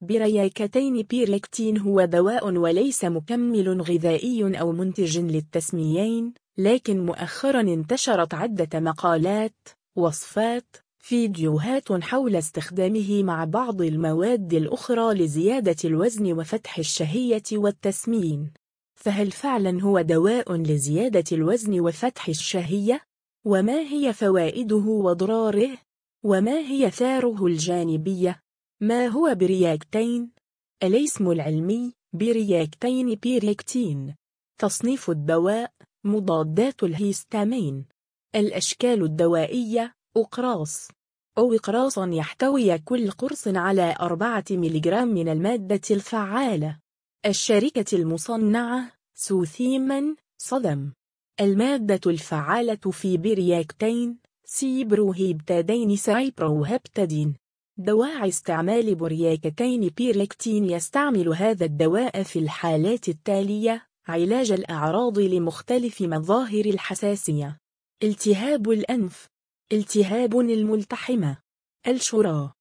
برياكتين بيريكتين هو دواء وليس مكمل غذائي أو منتج للتسميين لكن مؤخرا انتشرت عدة مقالات وصفات فيديوهات حول استخدامه مع بعض المواد الأخرى لزيادة الوزن وفتح الشهية والتسمين فهل فعلا هو دواء لزيادة الوزن وفتح الشهية؟ وما هي فوائده وضراره؟ وما هي آثاره الجانبية؟ ما هو برياكتين؟ الاسم العلمي برياكتين بيريكتين. تصنيف الدواء مضادات الهيستامين. الأشكال الدوائية أقراص. أقراصا يحتوي كل قرص على 4 ملغ من المادة الفعالة. الشركة المصنعة سوثيما. المادة الفعالة في برياكتين سيبروهيبتادين سايبروهبتادين دواعي استعمال برياكتين بيريكتين يستعمل هذا الدواء في الحالات التالية علاج الأعراض لمختلف مظاهر الحساسية. التهاب الأنف. التهاب الملتحمة. الشرى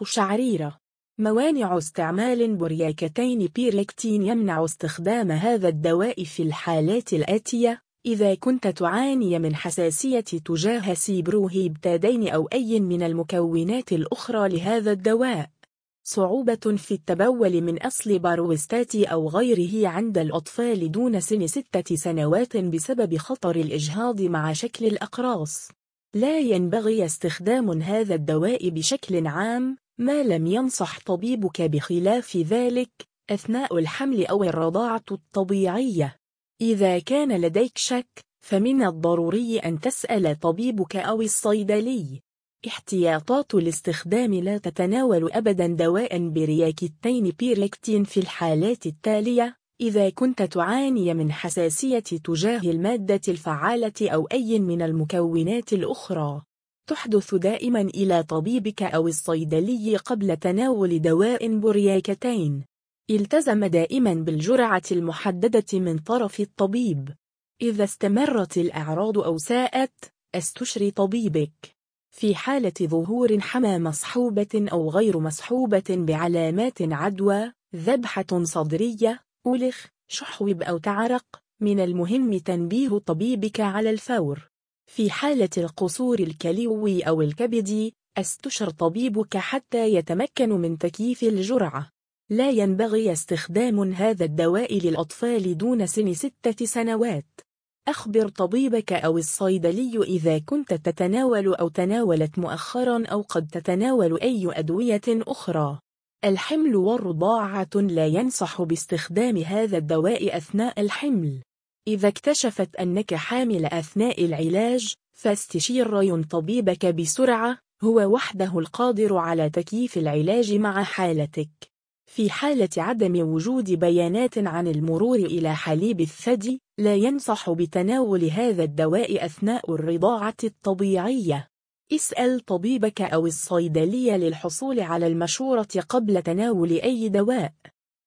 قشعريرة. موانع استعمال برياكتين بيريكتين يمنع استخدام هذا الدواء في الحالات الآتية إذا كنت تعاني من حساسية تجاه سيبروهيبتادين أو أي من المكونات الأخرى لهذا الدواء. صعوبة في التبول من أصل باروستات أو غيره عند الأطفال دون سن ستة سنوات بسبب خطر الإجهاض مع شكل الأقراص. لا ينبغي استخدام هذا الدواء بشكل عام ما لم ينصح طبيبك بخلاف ذلك أثناء الحمل أو الرضاعة الطبيعية. إذا كان لديك شك فمن الضروري أن تسأل طبيبك أو الصيدلي. احتياطات الاستخدام لا تتناول أبدا دواء برياكتين بيريكتين في الحالات التالية. إذا كنت تعاني من حساسية تجاه المادة الفعالة أو أي من المكونات الأخرى. تحدث دائما إلى طبيبك أو الصيدلي قبل تناول دواء برياكتين. التزم دائما بالجرعة المحددة من طرف الطبيب. إذا استمرت الأعراض أو ساءت استشري طبيبك. في حالة ظهور حمى مصحوبة أو غير مصحوبة بعلامات عدوى ذبحة صدرية أولخ شحوب أو تعرق من المهم تنبيه طبيبك على الفور. في حالة القصور الكلوي أو الكبدي استشر طبيبك حتى يتمكن من تكييف الجرعة. لا ينبغي استخدام هذا الدواء للأطفال دون سن ستة سنوات. أخبر طبيبك أو الصيدلي إذا كنت تتناول أو تناولت مؤخرا أو قد تتناول أي أدوية أخرى. الحمل والرضاعة لا ينصح باستخدام هذا الدواء أثناء الحمل. إذا اكتشفت أنك حامل أثناء العلاج فاستشير طبيبك بسرعة هو وحده القادر على تكييف العلاج مع حالتك. في حالة عدم وجود بيانات عن المرور إلى حليب الثدي لا ينصح بتناول هذا الدواء أثناء الرضاعة الطبيعية. اسأل طبيبك أو الصيدلية للحصول على المشورة قبل تناول أي دواء.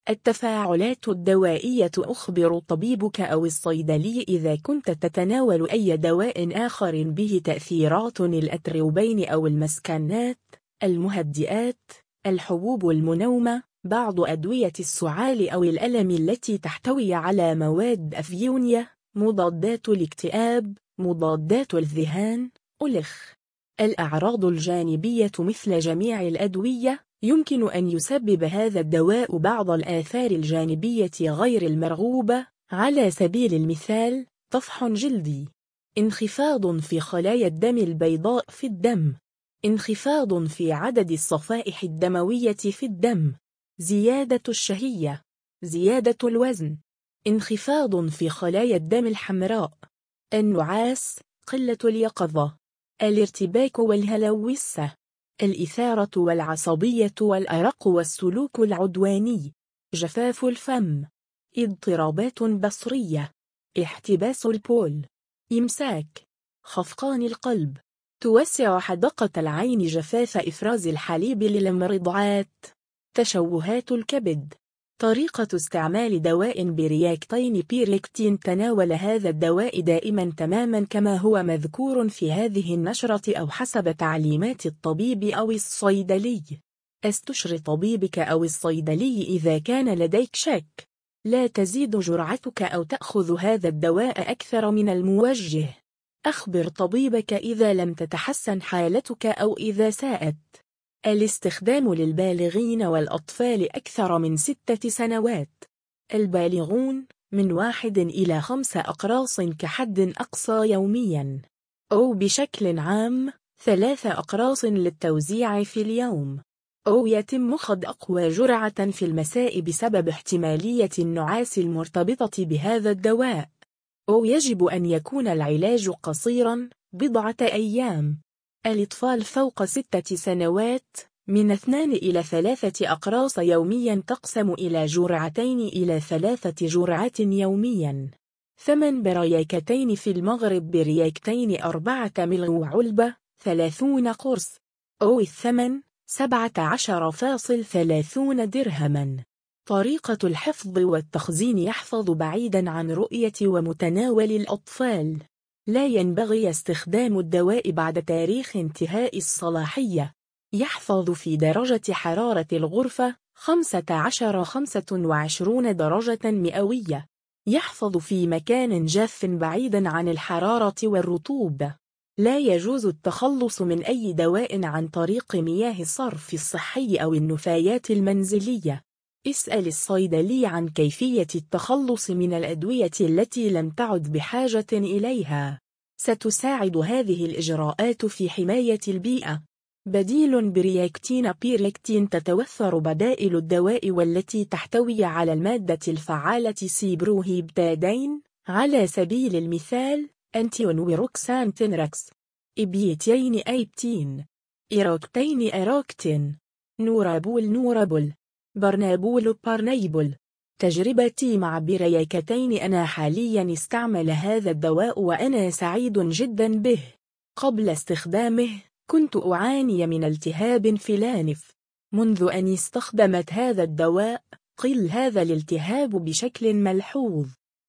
التفاعلات الدوائية أخبر طبيبك أو الصيدلي إذا كنت تتناول أي دواء آخر به تأثيرات الأتروبين أو المسكنات المهدئات الحبوب المنومة بعض أدوية السعال أو الألم التي تحتوي على مواد أفيونية مضادات الاكتئاب مضادات الذهان ألخ الأعراض الجانبية مثل جميع الأدوية يمكن أن يسبب هذا الدواء بعض الآثار الجانبية غير المرغوبة. على سبيل المثال طفح جلدي. انخفاض في خلايا الدم البيضاء في الدم. انخفاض في عدد الصفائح الدموية في الدم. زيادة الشهية زيادة الوزن انخفاض في خلايا الدم الحمراء النعاس قلة اليقظة الارتباك والهلوسة الإثارة والعصبية والأرق والسلوك العدواني جفاف الفم اضطرابات بصرية احتباس البول إمساك خفقان القلب توسع حدقة العين جفاف إفراز الحليب للمرضعات. تشوهات الكبد. طريقة استعمال دواء برياكتين بيريكتين تناول هذا الدواء دائما تماما كما هو مذكور في هذه النشرة أو حسب تعليمات الطبيب أو الصيدلي. استشر طبيبك أو الصيدلي إذا كان لديك شك. لا تزيد جرعتك أو تأخذ هذا الدواء أكثر من الموجه. أخبر طبيبك إذا لم تتحسن حالتك أو إذا ساءت. الاستخدام للبالغين والأطفال أكثر من ستة سنوات. البالغون من واحد إلى خمس أقراص كحد أقصى يومياً. أو بشكل عام ثلاث أقراص للتوزيع في اليوم. أو يتم خض أقوى جرعة في المساء بسبب احتمالية النعاس المرتبطة بهذا الدواء. أو يجب أن يكون العلاج قصيرا بضعة أيام. الأطفال فوق ستة سنوات من اثنان إلى ثلاثة أقراص يوميا تقسم إلى جرعتين إلى ثلاثة جرعات يوميا. ثمن برياكتين في المغرب برياكتين أربعة ملغ علبة ثلاثون قرص. أو الثمن سبعة عشر فاصل ثلاثون درهما. طريقة الحفظ والتخزين يحفظ بعيدا عن رؤية ومتناول الأطفال. لا ينبغي استخدام الدواء بعد تاريخ انتهاء الصلاحية. يحفظ في درجة حرارة الغرفة 15-25 درجة مئوية. يحفظ في مكان جاف بعيدا عن الحرارة والرطوبة لا يجوز التخلص من أي دواء عن طريق مياه الصرف الصحي أو النفايات المنزلية. اسأل الصيدلي عن كيفية التخلص من الأدوية التي لم تعد بحاجة إليها. ستساعد هذه الإجراءات في حماية البيئة. بديل برياكتين بيريكتين تتوفر بدائل الدواء والتي تحتوي على المادة الفعالة سيبروهيبتادين. على سبيل المثال أنتيون ويروكسان تنركس إبيتين أيبتين. إيروكتين إيروكتين نورابول نورابول. برنابول بارنيبول تجربتي مع برياكتين أنا حاليا استعمل هذا الدواء وأنا سعيد جدا به. قبل استخدامه كنت أعاني من التهاب في الأنف منذ أن استخدمت هذا الدواء قل هذا الالتهاب بشكل ملحوظ.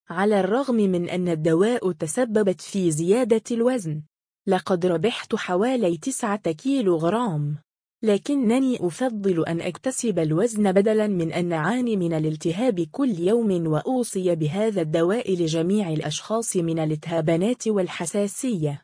على الرغم من أن الدواء تسببت في زيادة الوزن لقد ربحت حوالي 9 كيلو غرام لكنني أفضل أن أكتسب الوزن بدلا من أن أعاني من الالتهاب كل يوم وأوصي بهذا الدواء لجميع الأشخاص من الالتهابات والحساسية.